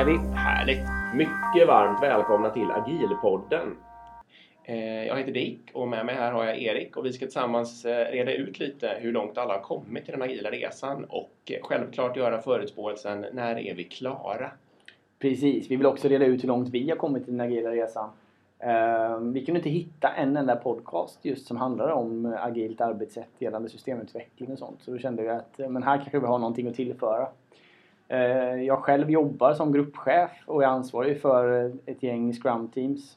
är vi. Härligt! Mycket varmt välkomna till Agilpodden. Eh, Jag heter Dick och med mig här har jag Erik och vi ska tillsammans eh, reda ut lite hur långt alla har kommit i den agila resan och eh, självklart göra förutspåelsen när är vi klara? Precis. Vi vill också reda ut hur långt vi har kommit i den agila resan. Eh, vi kunde inte hitta en enda podcast just som handlar om agilt arbetssätt gällande systemutveckling och sånt. Så då kände vi att men här kanske vi har någonting att tillföra. Eh, jag själv jobbar som gruppchef och är ansvarig för ett gäng Scrum Teams.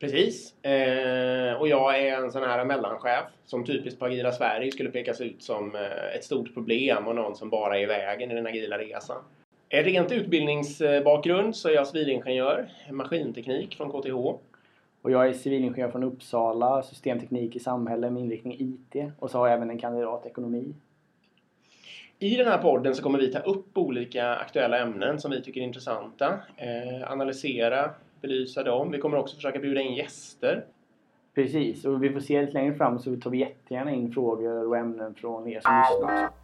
Precis. Eh, och jag är en sån här mellanchef som typiskt på Agila Sverige skulle pekas ut som eh, ett stort problem och någon som bara är i vägen i den agila resan. Rent utbildningsbakgrund så är jag civilingenjör, maskinteknik från KTH. Och jag är civilingenjör från Uppsala, systemteknik i samhälle med inriktning IT. Och så har jag även en kandidat i ekonomi. I den här podden så kommer vi ta upp olika aktuella ämnen som vi tycker är intressanta, eh, analysera, belysa dem. Vi kommer också försöka bjuda in gäster. Precis, och vi får se lite längre fram så tar vi jättegärna in frågor och ämnen från er som lyssnar också.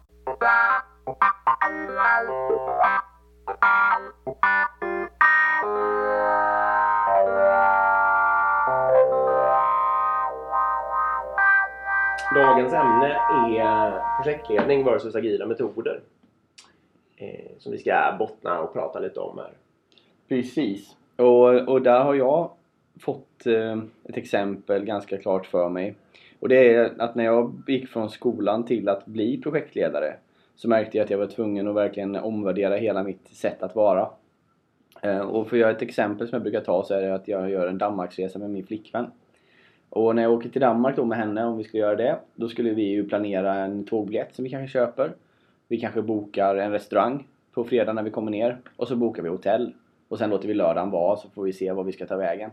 Dagens ämne är projektledning versus agila metoder. Eh, som vi ska bottna och prata lite om här. Precis. Och, och där har jag fått eh, ett exempel ganska klart för mig. Och det är att när jag gick från skolan till att bli projektledare så märkte jag att jag var tvungen att verkligen omvärdera hela mitt sätt att vara. Eh, och för att göra ett exempel som jag brukar ta så är det att jag gör en Danmarksresa med min flickvän. Och när jag åker till Danmark då med henne, om vi skulle göra det, då skulle vi ju planera en tågbiljett som vi kanske köper. Vi kanske bokar en restaurang på fredag när vi kommer ner och så bokar vi hotell. Och sen låter vi lördagen vara så får vi se var vi ska ta vägen.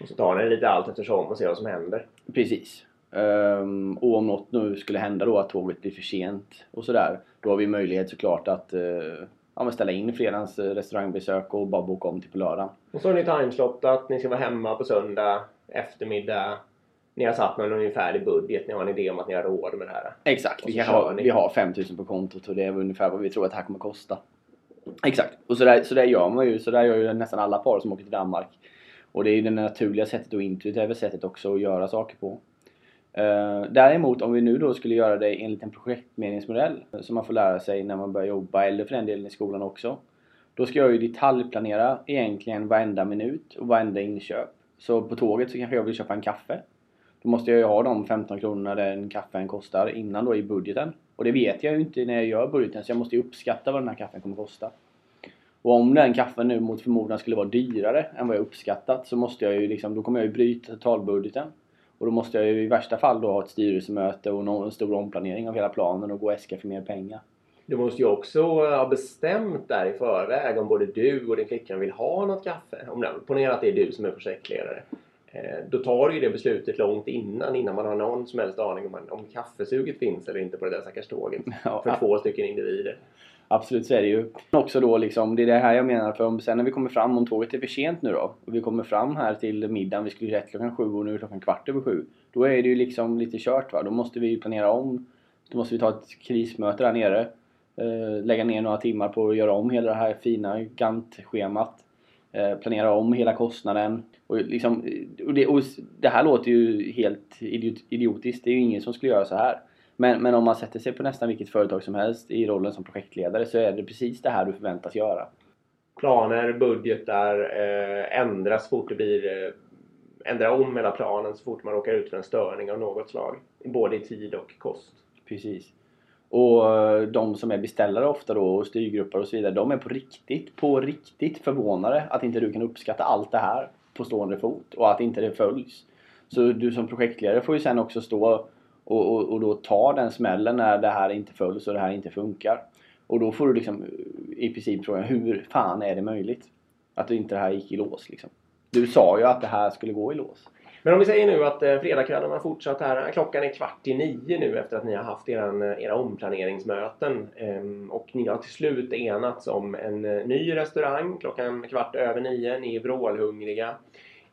Och så tar ni lite allt eftersom och ser vad som händer. Precis. Ehm, och om något nu skulle hända då att tåget blir för sent och sådär. Då har vi möjlighet såklart att eh, ja, ställa in fredagens eh, restaurangbesök och bara boka om till på lördagen. Och så har ni timeslottat, ni ska vara hemma på söndag eftermiddag. Ni har satt någon ungefärlig budget, ni har en idé om att ni har råd med det här. Exakt, vi, har, ni. vi har 5000 på kontot och det är ungefär vad vi tror att det här kommer kosta. Exakt, och så där, så där gör man ju. Så där gör ju nästan alla par som åker till Danmark. Och det är ju det naturliga sättet och intuitiva sättet också att göra saker på. Uh, däremot om vi nu då skulle göra det enligt en projektmeningsmodell som man får lära sig när man börjar jobba eller för den delen i skolan också. Då ska jag ju detaljplanera egentligen varenda minut och varenda inköp. Så på tåget så kanske jag vill köpa en kaffe. Då måste jag ju ha de 15 kronorna den kaffen kostar innan då i budgeten. Och det vet jag ju inte när jag gör budgeten så jag måste ju uppskatta vad den här kaffen kommer kosta. Och om den kaffen nu mot förmodan skulle vara dyrare än vad jag uppskattat så måste jag ju liksom, då kommer jag ju bryta totalbudgeten. Och då måste jag ju i värsta fall då ha ett styrelsemöte och någon, en stor omplanering av hela planen och gå och äska för mer pengar. Du måste ju också ha bestämt där i förväg om både du och din flickvän vill ha något kaffe. Om det, ponera att det är du som är projektledare. Eh, Då tar ju det beslutet långt innan, innan man har någon som helst aning om, om kaffesuget finns eller inte på det där stackars tåget. Ja, För två stycken individer. Absolut så är det ju. Också då liksom, det är det här jag menar för om sen när vi kommer fram, om tåget är för sent nu då och vi kommer fram här till middagen, vi skulle ju rätt klockan sju och nu är klockan kvart över sju. Då är det ju liksom lite kört va. Då måste vi planera om. Då måste vi ta ett krismöte där nere. Eh, lägga ner några timmar på att göra om hela det här fina Gantt-schemat. Eh, planera om hela kostnaden. Och, liksom, och, det, och det här låter ju helt idiot, idiotiskt. Det är ju ingen som skulle göra så här. Men, men om man sätter sig på nästan vilket företag som helst i rollen som projektledare så är det precis det här du förväntas göra. Planer, budgetar eh, ändras fort det blir... Eh, ändra om hela planen så fort man råkar ut för en störning av något slag. Både i tid och kost. Precis. Och eh, de som är beställare ofta då och styrgrupper och så vidare, de är på riktigt, på riktigt förvånade att inte du kan uppskatta allt det här på stående fot och att inte det följs. Så du som projektledare får ju sen också stå och, och, och då ta den smällen när det här inte följs och det här inte funkar. Och då får du liksom eh, i princip frågan hur fan är det möjligt? Att inte det här gick i lås liksom. Du sa ju att det här skulle gå i lås. Men om vi säger nu att eh, fredagskvällen har fortsatt här. Klockan är kvart i nio nu efter att ni har haft era, eh, era omplaneringsmöten. Ehm, och ni har till slut enats om en eh, ny restaurang klockan kvart över nio. Ni är vrålhungriga.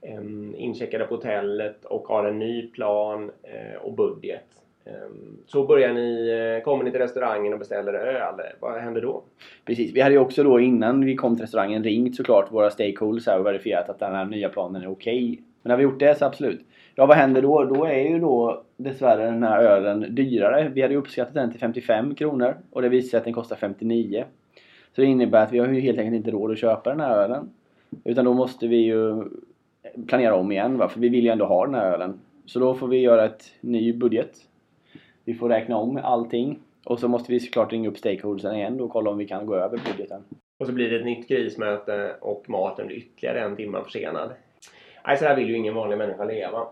Ehm, incheckade på hotellet och har en ny plan eh, och budget. Ehm, så börjar ni, eh, kommer ni till restaurangen och beställer öl. Vad händer då? Precis. Vi hade ju också då innan vi kom till restaurangen ringt såklart våra stakeholders och verifierat att den här nya planen är okej. Men när vi gjort det så absolut. Ja, vad händer då? Då är ju då dessvärre den här ölen dyrare. Vi hade ju uppskattat den till 55 kronor och det visar sig att den kostar 59. Så det innebär att vi har ju helt enkelt inte råd att köpa den här ölen. Utan då måste vi ju planera om igen va? för vi vill ju ändå ha den här ölen. Så då får vi göra ett ny budget. Vi får räkna om allting. Och så måste vi såklart ringa upp stakeholdersen igen och kolla om vi kan gå över budgeten. Och så blir det ett nytt krismöte eh, och maten blir ytterligare en timme försenad. Nej, så här vill ju ingen vanlig människa leva.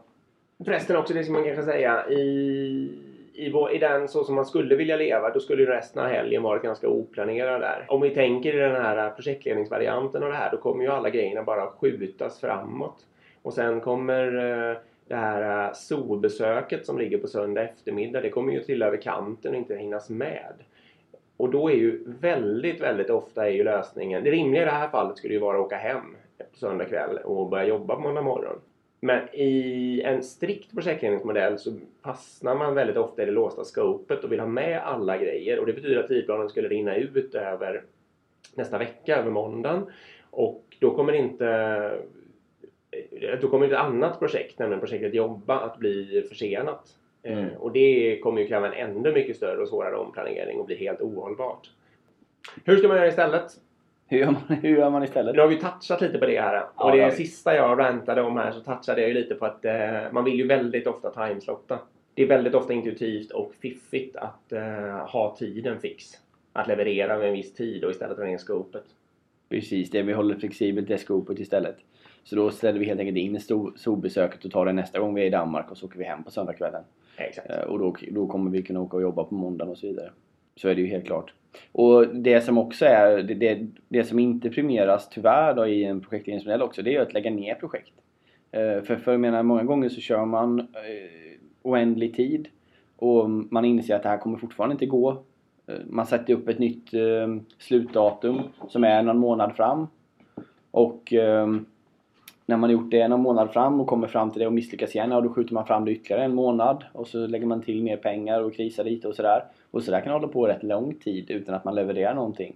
Förresten också det som man kanske säga i, i, vår, i den så som man skulle vilja leva då skulle ju resten av helgen varit ganska oplanerad där. Om vi tänker i den här eh, projektledningsvarianten och det här då kommer ju alla grejerna bara skjutas framåt. Och sen kommer eh, det här eh, solbesöket som ligger på söndag eftermiddag det kommer ju till över kanten och inte hinnas med. Och då är ju väldigt, väldigt ofta är ju lösningen, det rimliga i det här fallet skulle ju vara att åka hem på söndag kväll och börja jobba på måndag morgon. Men i en strikt projektledningsmodell så fastnar man väldigt ofta i det låsta scopet och vill ha med alla grejer och det betyder att tidplanen skulle rinna ut över nästa vecka, över måndagen. Och då kommer inte då kommer ett annat projekt, nämligen projektet Jobba, att bli försenat. Mm. Eh, Och det kommer ju kräva en ännu mycket större och svårare omplanering och bli helt ohållbart. Hur ska man göra istället? Hur gör man, hur gör man istället? Nu har vi touchat lite på det här. Ja, och det det sista jag rantade om här så touchade jag ju lite på att eh, man vill ju väldigt ofta timeslotta. Det är väldigt ofta intuitivt och fiffigt att eh, ha tiden fix. Att leverera med en viss tid och istället dra ner scopet. Precis, det vi håller flexibelt är scopet istället. Så då ställer vi helt enkelt in zoobesöket och tar det nästa gång vi är i Danmark och så åker vi hem på söndagskvällen. Exakt. Eh, Och då, då kommer vi kunna åka och jobba på måndagen och så vidare. Så är det ju helt klart. Och det som också är, det, det, det som inte premieras tyvärr då i en projektledningsmodell också, det är ju att lägga ner projekt. Eh, för, för jag menar, många gånger så kör man eh, oändlig tid och man inser att det här kommer fortfarande inte gå. Eh, man sätter upp ett nytt eh, slutdatum som är någon månad fram. Och eh, när man har gjort det någon månad fram och kommer fram till det och misslyckas igen, ja då skjuter man fram det ytterligare en månad och så lägger man till mer pengar och krisar lite och sådär. Och sådär kan hålla på rätt lång tid utan att man levererar någonting.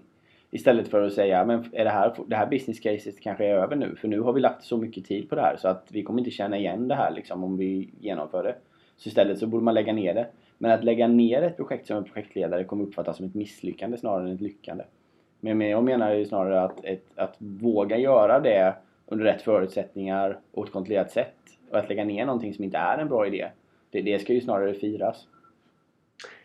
Istället för att säga, men är det här, det här business caset kanske är över nu för nu har vi lagt så mycket tid på det här så att vi kommer inte känna igen det här liksom om vi genomför det. Så istället så borde man lägga ner det. Men att lägga ner ett projekt som en projektledare kommer uppfattas som ett misslyckande snarare än ett lyckande. Men men jag menar ju snarare att, ett, att våga göra det under rätt förutsättningar och ett kontrollerat sätt och att lägga ner någonting som inte är en bra idé. Det, det ska ju snarare firas.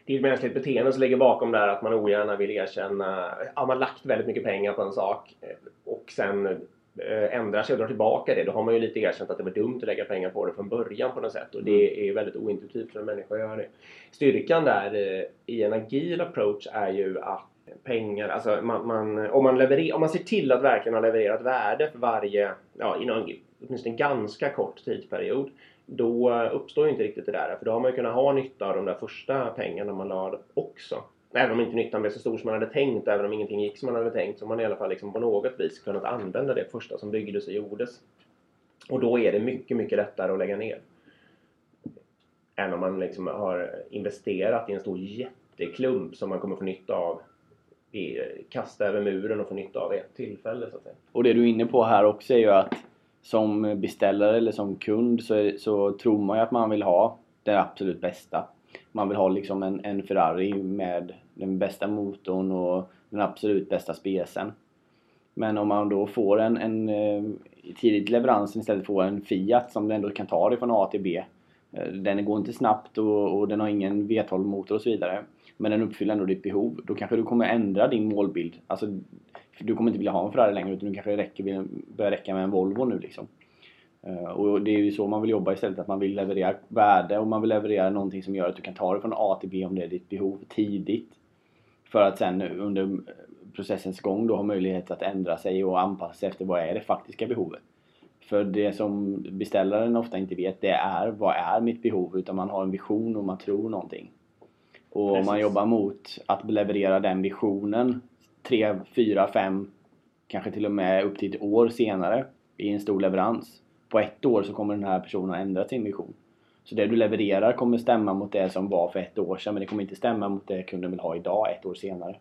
Det är ett mänskligt beteende som ligger bakom där att man ogärna vill erkänna ja, man har lagt väldigt mycket pengar på en sak eh, och sen eh, ändrar sig och drar tillbaka det. Då har man ju lite erkänt att det var dumt att lägga pengar på det från början på något sätt och det är väldigt ointuitivt för en människa att göra det. Styrkan där eh, i en agil approach är ju att pengar, alltså man, man, om, man leverer, om man ser till att verkligen ha levererat värde för varje, ja inom åtminstone en ganska kort tidsperiod då uppstår ju inte riktigt det där. För då har man ju kunnat ha nytta av de där första pengarna man la också. Även om inte nyttan blev så stor som man hade tänkt, även om ingenting gick som man hade tänkt, så har man i alla fall liksom på något vis kunnat använda det första som byggdes och gjordes. Och då är det mycket, mycket lättare att lägga ner. Än om man liksom har investerat i en stor jätteklump som man kommer få nytta av i, kasta över muren och få nytta av ett tillfälle så att säga. Och det du är inne på här också är ju att som beställare eller som kund så, är, så tror man ju att man vill ha det absolut bästa. Man vill ha liksom en, en Ferrari med den bästa motorn och den absolut bästa specen. Men om man då får en, en eh, tidigt i leveransen istället får en Fiat som ändå kan ta dig från A till B. Eh, den går inte snabbt och, och den har ingen V12 motor och så vidare. Men den uppfyller ändå ditt behov. Då kanske du kommer ändra din målbild. Alltså, du kommer inte vilja ha en Ferrari längre utan du kanske räcker, börjar räcka med en Volvo nu liksom. Eh, Och det är ju så man vill jobba istället, att man vill leverera värde och man vill leverera någonting som gör att du kan ta det från A till B om det är ditt behov tidigt. För att sen under processens gång då ha möjlighet att ändra sig och anpassa sig efter vad är det faktiska behovet. För det som beställaren ofta inte vet det är vad är mitt behov utan man har en vision och man tror någonting. Och om man jobbar mot att leverera den visionen tre, fyra, fem, kanske till och med upp till ett år senare i en stor leverans. På ett år så kommer den här personen att ändra sin vision. Så det du levererar kommer stämma mot det som var för ett år sedan men det kommer inte stämma mot det kunden vill ha idag, ett år senare.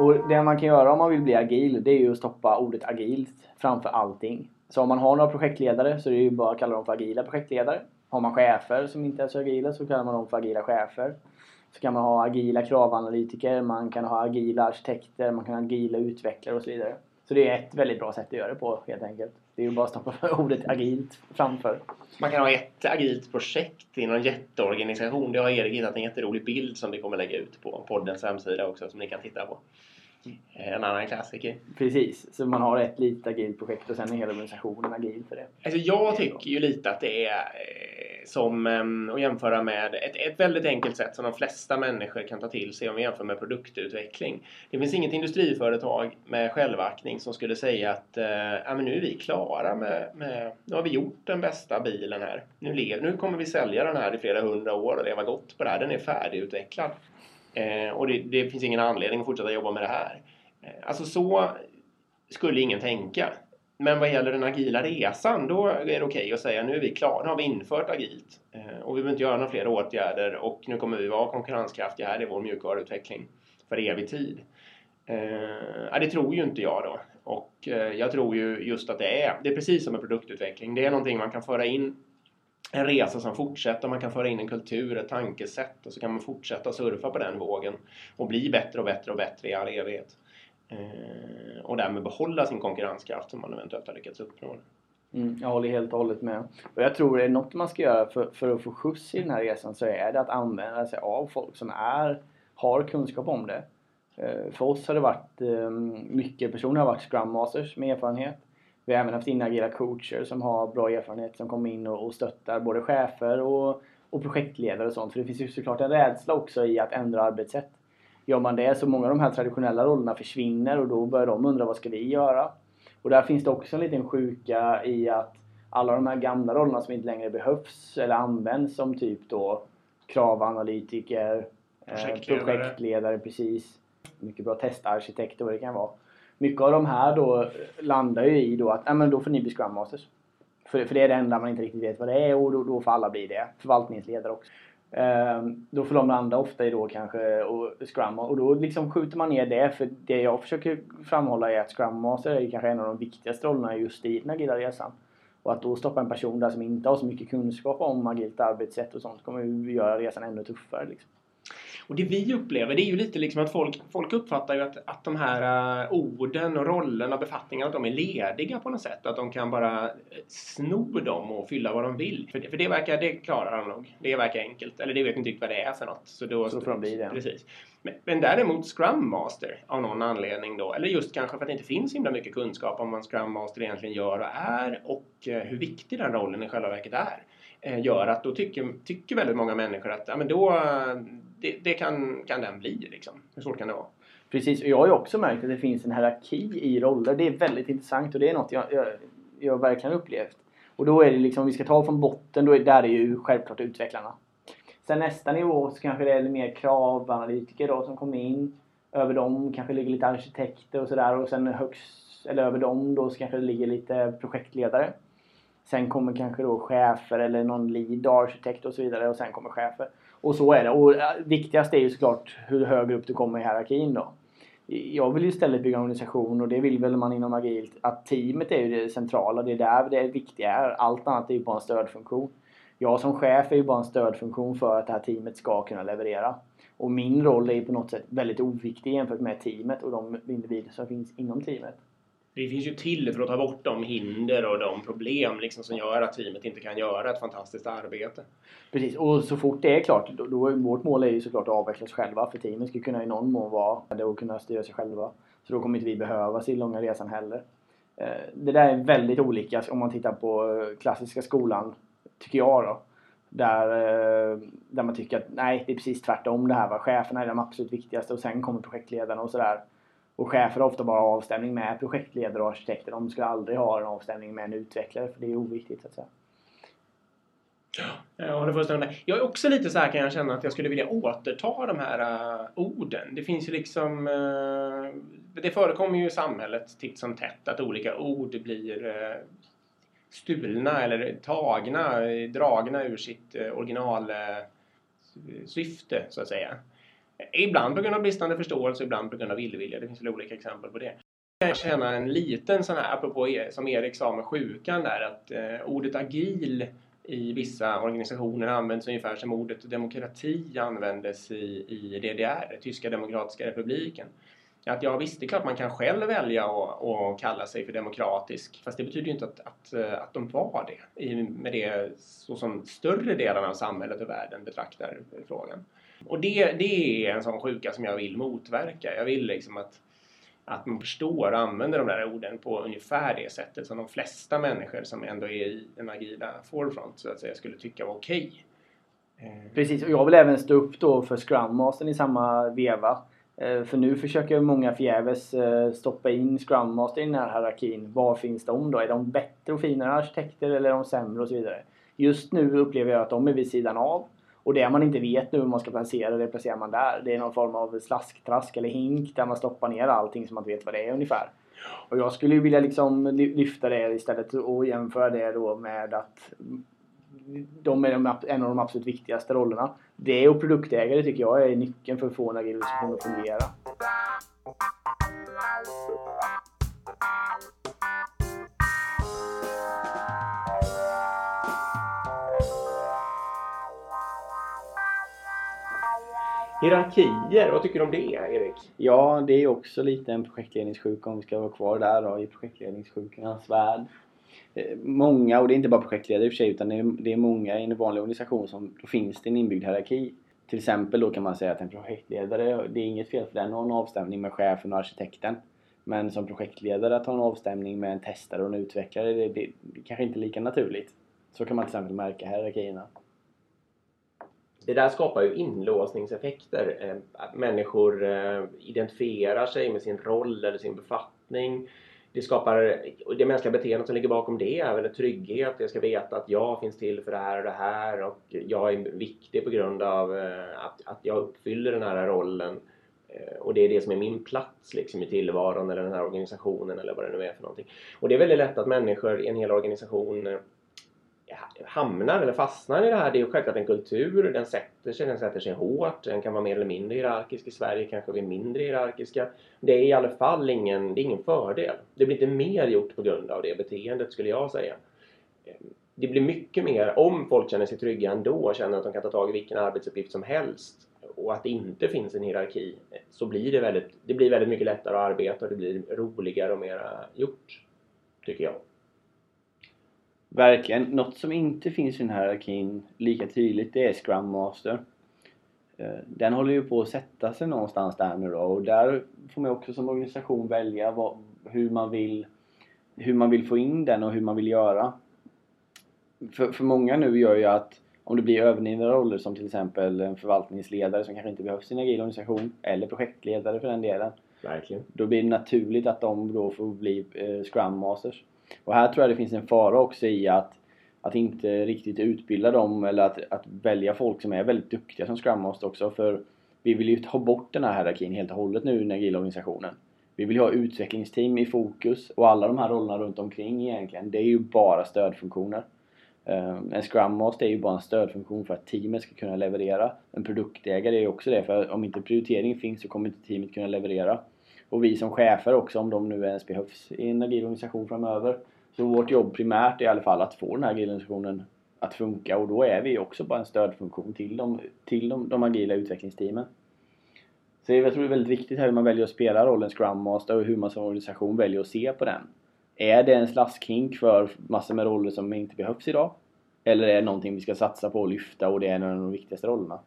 Och det man kan göra om man vill bli agil, det är ju att stoppa ordet agilt framför allting. Så om man har några projektledare så är det ju bara att kalla dem för agila projektledare. Har man chefer som inte är så agila så kallar man dem för agila chefer. Så kan man ha agila kravanalytiker, man kan ha agila arkitekter, man kan ha agila utvecklare och så vidare. Så det är ett väldigt bra sätt att göra det på helt enkelt. Det är ju bara att stoppa ordet agilt framför. Man kan ha ett agilt projekt i någon jätteorganisation. Det har Erik hittat en jätterolig bild som vi kommer lägga ut på poddens hemsida också som ni kan titta på. En annan klassiker. Precis, så man har ett litet agilt projekt och sen är hela organisationen agil för det. Alltså jag tycker ju lite att det är eh, som eh, att jämföra med ett, ett väldigt enkelt sätt som de flesta människor kan ta till sig om vi jämför med produktutveckling. Det finns inget industriföretag med självaktning som skulle säga att eh, ja, men nu är vi klara med, med, nu har vi gjort den bästa bilen här. Nu, lev, nu kommer vi sälja den här i flera hundra år och leva gott på det här. Den är färdigutvecklad. Eh, och det, det, finns ingen anledning att fortsätta jobba med det här. Eh, alltså så skulle ingen tänka. Men vad gäller den agila resan, då är det okej okay att säga nu är vi klara, nu har vi infört agilt. Eh, och vi behöver inte göra några fler åtgärder och nu kommer vi vara konkurrenskraftiga, här är vår mjukvaruutveckling för evig tid. Eh, det tror ju inte jag då. Och eh, jag tror ju just att det är, det är precis som med produktutveckling. Det är någonting man kan föra in en resa som fortsätter. Man kan föra in en kultur, ett tankesätt och så kan man fortsätta surfa på den vågen och bli bättre och bättre och bättre i all evighet. Eh, och därmed behålla sin konkurrenskraft som man eventuellt har lyckats uppnå. Mm, jag håller helt och hållet med. Och jag tror det är något man ska göra för, för att få skjuts i den här resan så är det att använda sig av folk som är, har kunskap om det. Eh, för oss har det varit eh, mycket personer har varit Scrum Masters med erfarenhet. Vi har även haft in agila coacher som har bra erfarenhet som kommer in och, och stöttar både chefer och, och projektledare och sånt. För det finns ju såklart en rädsla också i att ändra arbetssätt. Gör man det så många av de här traditionella rollerna försvinner och då börjar de undra vad ska vi göra? Och där finns det också en liten sjuka i att alla de här gamla rollerna som inte längre behövs eller används som typ då kravanalytiker, eh, projektledare, projektledare precis. Mycket bra testarkitekter vad det kan vara mycket av de här då landar ju i då att ja, men då får ni bli Scrum Masters. För, för det är det enda man inte riktigt vet vad det är och då, då får alla bli det. Förvaltningsledare också. Um, då får de landa ofta i då kanske och Scrum och då liksom skjuter man ner det för det jag försöker framhålla är att Scrum Master är kanske en av de viktigaste rollerna just i den agila resan. Och att då stoppa en person där som inte har så mycket kunskap om agilt arbetssätt och sånt kommer ju göra resan ännu tuffare. Liksom. Och det vi upplever det är ju lite liksom att folk, folk uppfattar ju att, att de här uh, orden och rollerna och befattningarna att de är lediga på något sätt. Att de kan bara eh, sno dem och fylla vad de vill. För, för det verkar, det klarar de nog. Det verkar enkelt. Eller det vet inte riktigt vad det är för något. Så då, så får de bli det. Precis. Men, men däremot Scrum Master av någon anledning då. Eller just kanske för att det inte finns himla mycket kunskap om vad en Scrum Master egentligen gör och är. Och uh, hur viktig den rollen i själva verket är Eh, gör att då tycker, tycker väldigt många människor att ja, men då, det, det, kan, kan den bli. Liksom. Hur svårt kan det vara? Precis, och jag har ju också märkt att det finns en hierarki i roller. Det är väldigt intressant och det är något jag, jag, jag verkligen upplevt. Och då är det liksom, vi ska ta från botten, då är, där är ju självklart utvecklarna. Sen nästa nivå så kanske det är mer kravanalytiker då som kommer in. Över dem kanske ligger lite arkitekter och sådär och sen högst, eller över dem då så kanske det ligger lite projektledare. Sen kommer kanske då chefer eller någon lead arkitekt och så vidare och sen kommer chefer. Och så är det. Och eh, viktigast är ju såklart hur högre upp du kommer i hierarkin då. Jag vill ju istället bygga en organisation och det vill väl man inom agilt att teamet är ju det centrala. Det är där det viktiga är. Allt annat är ju bara en stödfunktion. Jag som chef är ju bara en stödfunktion för att det här teamet ska kunna leverera. Och min roll är ju på något sätt väldigt oviktig jämfört med teamet och de individer som finns inom teamet. Det finns ju till för att ta bort de hinder och de problem liksom som gör att teamet inte kan göra ett fantastiskt arbete. Precis, och så fort det är klart, då, då vårt mål är ju såklart att avveckla oss själva för teamet ska kunna i någon mån vara det och kunna styra sig själva. Så då kommer inte vi behövas i långa resan heller. Eh, det där är väldigt olika om man tittar på eh, klassiska skolan, tycker jag då. Där, eh, där man tycker att nej, det är precis tvärtom det här. Cheferna är de absolut viktigaste och sen kommer projektledarna och sådär. Och chefer har ofta bara avstämning med projektledare och arkitekter. De skulle aldrig ha en avstämning med en utvecklare för det är oviktigt så att säga. Jag håller fullständigt med. Jag är också lite så här kan jag känna att jag skulle vilja återta de här uh, orden. Det finns ju liksom... Uh, det förekommer ju i samhället titt som tätt att olika ord blir uh, stulna eller tagna, dragna ur sitt originalsyfte så att säga. Ibland på grund av bristande förståelse, ibland på grund av illvilja. Det finns väl olika exempel på det. Jag känner en liten sån här, apropå e- som Erik sa med sjukan där, att eh, ordet agil i vissa organisationer används ungefär som ordet demokrati användes i, i DDR, Tyska Demokratiska Republiken. Att ja, visst, det är klart man kan själv välja att kalla sig för demokratisk, fast det betyder ju inte att, att, eh, att de var det, i, med det så som större delen av samhället och världen betraktar frågan. Och det, det är en sån sjuka som jag vill motverka. Jag vill liksom att att man förstår och använder de där orden på ungefär det sättet som de flesta människor som ändå är i den agila forefront så att säga skulle tycka var okej. Okay. Precis, och jag vill även stå upp då för Scrum Mastern i samma veva. Eh, för nu försöker många förgäves eh, stoppa in Scrum Master i den här hierarkin. Var finns de då? Är de bättre och finare arkitekter eller är de sämre och så vidare? Just nu upplever jag att de är vid sidan av. Och det man inte vet nu hur man ska placera det placerar man där. Det är någon form av slasktrask eller hink där man stoppar ner allting så man inte vet vad det är ungefär. Och jag skulle ju vilja liksom lyfta det istället och jämföra det då med att de är en av de absolut viktigaste rollerna. Det och produktägare tycker jag är nyckeln för att få en agil organisation att fungera. Hierarkier, vad tycker du om det Erik? Ja, det är också lite en projektledningssjuka om vi ska vara kvar där då, i projektledningssjukans värld. Eh, många, och det är inte bara projektledare i och för sig, utan det är, det är många i en vanlig organisation som då finns det en inbyggd hierarki. Till exempel då kan man säga att en projektledare, det är inget fel för den har en avstämning med chefen och arkitekten. Men som projektledare att ha en avstämning med en testare och en utvecklare, det, det, det kanske inte är lika naturligt. Så kan man till exempel märka hierarkierna det där skapar ju inlåsningseffekter. Eh, att människor eh, identifierar sig med sin roll eller sin befattning. Det skapar, det mänskliga beteendet som ligger bakom det är väl en trygghet. Jag ska veta att jag finns till för det här och det här och jag är viktig på grund av eh, att, att jag uppfyller den här rollen. Och det är det som är min plats liksom, i tillvaron eller den här organisationen eller vad det nu är för någonting. Och det är väldigt lätt att människor i en hel organisation hamnar eller fastnar i det här. Det är ju självklart en kultur. Den sätter sig, den sätter sig hårt. Den kan vara mer eller mindre hierarkisk. I Sverige kanske vi är mindre hierarkiska. Det är i alla fall ingen, det är ingen fördel. Det blir inte mer gjort på grund av det beteendet skulle jag säga. Ehm, det blir mycket mer, om folk känner sig trygga ändå och känner att de kan ta tag i vilken arbetsuppgift som helst och att det inte finns en hierarki så blir det väldigt, det blir väldigt mycket lättare att arbeta och det blir roligare och mera gjort. Tycker jag. Verkligen. Något som inte finns i den här hierarkin lika tydligt det är Scrum Master. Eh, den håller ju på att sätta sig någonstans där nu då och där får man också som organisation välja vad, hur, man vill, hur man vill få in den och hur man vill göra. För, för många nu gör ju att om det blir övernivåade roller som till exempel en förvaltningsledare som kanske inte behövs i en agil organisation eller projektledare för den delen. Verkligen. Då blir det naturligt att de då får bli eh, Scrum Masters. Och här tror jag det finns en fara också i att, att inte riktigt utbilda dem eller att, att välja folk som är väldigt duktiga som Scrum Master också. För vi vill ju ta bort den här hierarkin helt och hållet nu i den agila organisationen. Vi vill ju ha utvecklingsteam i fokus och alla de här rollerna runt omkring egentligen, det är ju bara stödfunktioner. Eh, en Scrum Master är ju bara en stödfunktion för att teamet ska kunna leverera. En produktägare är ju också det, för om inte prioritering finns så kommer inte teamet kunna leverera. Och vi som chefer också, om de nu ens behövs i en agil organisation framöver. Så vårt jobb primärt är i alla fall att få den här agila organisationen att funka och då är vi också bara en stödfunktion till de, till de, de agila utvecklingsteamen. Så jag tror det är väldigt viktigt här hur man väljer att spela rollen Scrum Master och hur man som organisation väljer att se på den. Är det en slaskhink för massor med roller som inte behövs idag? Eller är det någonting vi ska satsa på och lyfta och det är en av de viktigaste rollerna?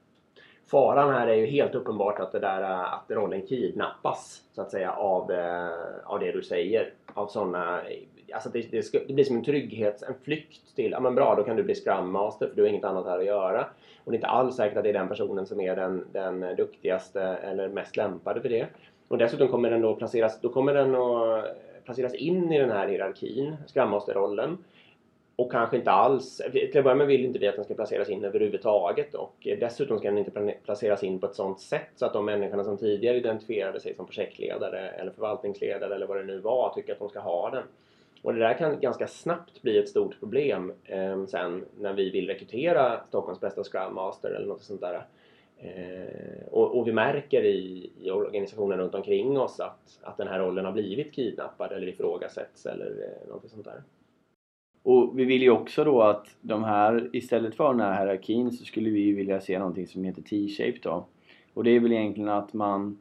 Faran här är ju helt uppenbart att, det där, eh, att rollen kidnappas så att säga av, eh, av det du säger. Av sådana, eh, alltså det, det, ska, det blir som en trygghet, en flykt till, ja men bra då kan du bli Scrum Master för du har inget annat här att göra. Och det är inte alls säkert att det är den personen som är den, den duktigaste eller mest lämpade för det. Och dessutom kommer den då placeras, då kommer den att placeras in i den här hierarkin, Scrum Master-rollen och kanske inte alls, till att börja med vill inte vi att den ska placeras in överhuvudtaget och eh, dessutom ska den inte placeras in på ett sådant sätt så att de människorna som tidigare identifierade sig som projektledare eller förvaltningsledare eller vad det nu var tycker att de ska ha den. Och det där kan ganska snabbt bli ett stort problem eh, sen när vi vill rekrytera Stockholms bästa Scrum Master eller något sånt där. Eh, och, och, vi märker i, i organisationen runt omkring oss att, att den här rollen har blivit kidnappad eller ifrågasätts eller eh, något sånt där. Och vi vill ju också då att de här, istället för den här hierarkin så skulle vi vilja se någonting som heter T-shape då. Och det är väl egentligen att man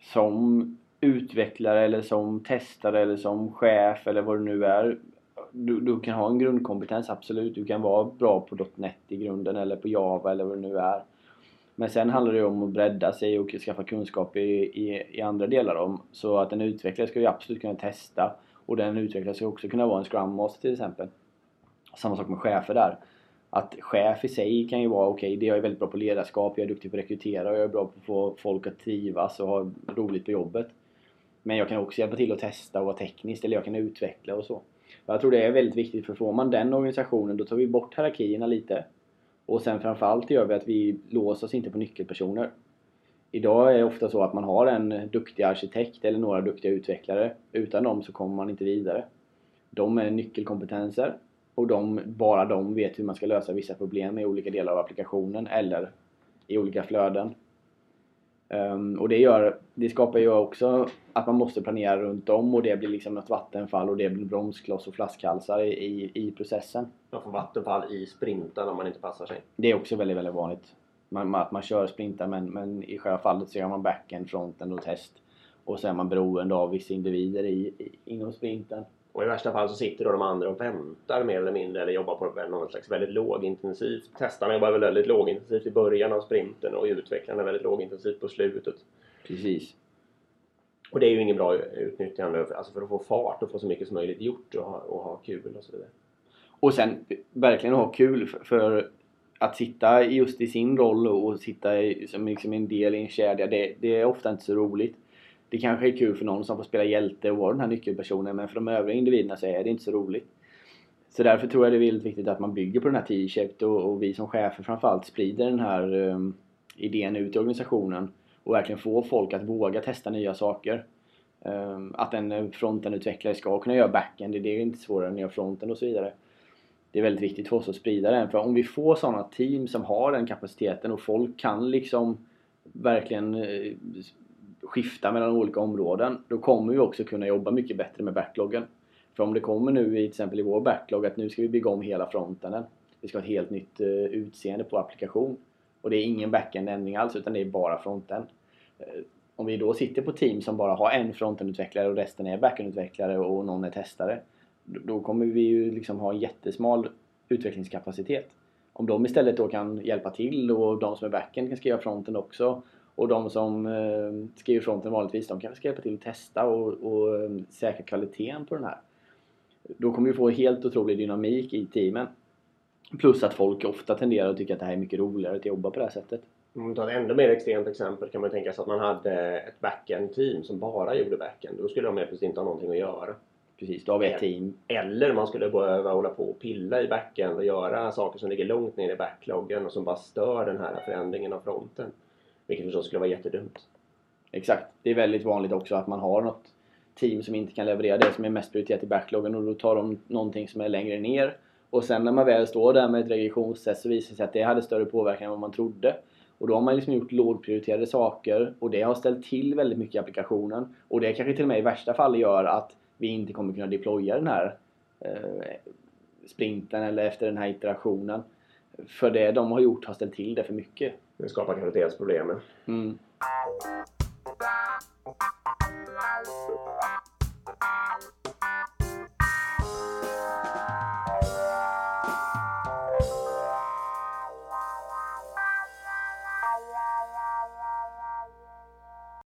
som utvecklare eller som testare eller som chef eller vad det nu är. Du, du kan ha en grundkompetens, absolut. Du kan vara bra på .NET i grunden eller på Java eller vad det nu är. Men sen handlar det om att bredda sig och skaffa kunskap i, i, i andra delar om. Så att en utvecklare ska ju absolut kunna testa och den utvecklare ska också kunna vara en Scrum Master till exempel. Samma sak med chefer där. Att chef i sig kan ju vara okej, okay, jag är väldigt bra på ledarskap, jag är duktig på att rekrytera och jag är bra på att få folk att trivas och ha roligt på jobbet. Men jag kan också hjälpa till att testa och vara teknisk eller jag kan utveckla och så. Jag tror det är väldigt viktigt för får man den organisationen då tar vi bort hierarkierna lite. Och sen framförallt gör vi att vi låser oss inte på nyckelpersoner. Idag är det ofta så att man har en duktig arkitekt eller några duktiga utvecklare. Utan dem så kommer man inte vidare. De är nyckelkompetenser och de, bara de vet hur man ska lösa vissa problem i olika delar av applikationen eller i olika flöden. Um, och det, gör, det skapar ju också att man måste planera runt om och det blir liksom ett vattenfall och det blir bromskloss och flaskhalsar i, i, i processen. Man får vattenfall i sprinten om man inte passar sig. Det är också väldigt, väldigt vanligt. Man, att man kör sprintar men, men i själva fallet så gör man backend, fronten och test. Och så är man beroende av vissa individer i, i, inom sprinten. Och i värsta fall så sitter då de andra och väntar mer eller mindre eller jobbar på något slags väldigt lågintensivt. Testarna jobbar väldigt lågintensivt i början av sprinten och utvecklarna väldigt lågintensivt på slutet. Precis. Och det är ju ingen bra utnyttjande alltså för att få fart och få så mycket som möjligt gjort och ha, och ha kul och så vidare. Och sen verkligen ha kul för, för att sitta just i sin roll och sitta i, som liksom en del i en kedja, det, det är ofta inte så roligt det kanske är kul för någon som får spela hjälte och vara den här nyckelpersonen men för de övriga individerna så är det inte så roligt. Så därför tror jag det är väldigt viktigt att man bygger på den här T-shaped och, och, vi som chefer framförallt sprider den här um, idén ut i organisationen och verkligen får folk att våga testa nya saker. Um, att en eh, fronten-utvecklare ska kunna göra backend, det är inte svårare än att göra fronten och så vidare. Det är väldigt viktigt för oss att sprida den för om vi får sådana team som har den kapaciteten och folk kan liksom verkligen uh, skifta mellan olika områden, då kommer vi också kunna jobba mycket bättre med backloggen. För om det kommer nu i till exempel i vår backlog att nu ska vi bygga om hela frontenden. Vi ska ha ett helt nytt eh, utseende på applikation. Och det är ingen backend-ändring alls utan det är bara fronten. Eh, om vi då sitter på team som bara har en frontendutvecklare och resten är backendutvecklare och någon är testare. Då kommer vi ju liksom ha en jättesmal utvecklingskapacitet. Om de istället då kan hjälpa till och de som är backend kan skriva fronten också och de som eh, skriver fronten vanligtvis, de kanske ska hjälpa till att testa och, och eh, säkra kvaliteten på den här. Då kommer vi få helt otrolig dynamik i teamen. Plus att folk ofta tenderar att tycka att det här är mycket roligare att jobba på det här sättet. Om man tar ett ännu mer extremt exempel kan man tänka sig att man hade ett backend-team som bara gjorde backend. Då skulle de helt plötsligt inte ha någonting att göra. Precis, då har vi ett team. Eller man skulle behöva hålla på och pilla i backend och göra saker som ligger långt ner i backloggen och som bara stör den här förändringen av fronten. Vilket förstås skulle vara jättedumt. Exakt. Det är väldigt vanligt också att man har något team som inte kan leverera det som är mest prioriterat i backloggen och då tar de någonting som är längre ner. Och sen när man väl står där med ett regressionstest så visar det sig att det hade större påverkan än vad man trodde. Och då har man liksom gjort lågprioriterade saker och det har ställt till väldigt mycket i applikationen. Och det kanske till och med i värsta fall gör att vi inte kommer kunna deploya den här eh, sprinten eller efter den här iterationen för det de har gjort har ställt till det för mycket. Det skapar kanske dels problemen. Mm.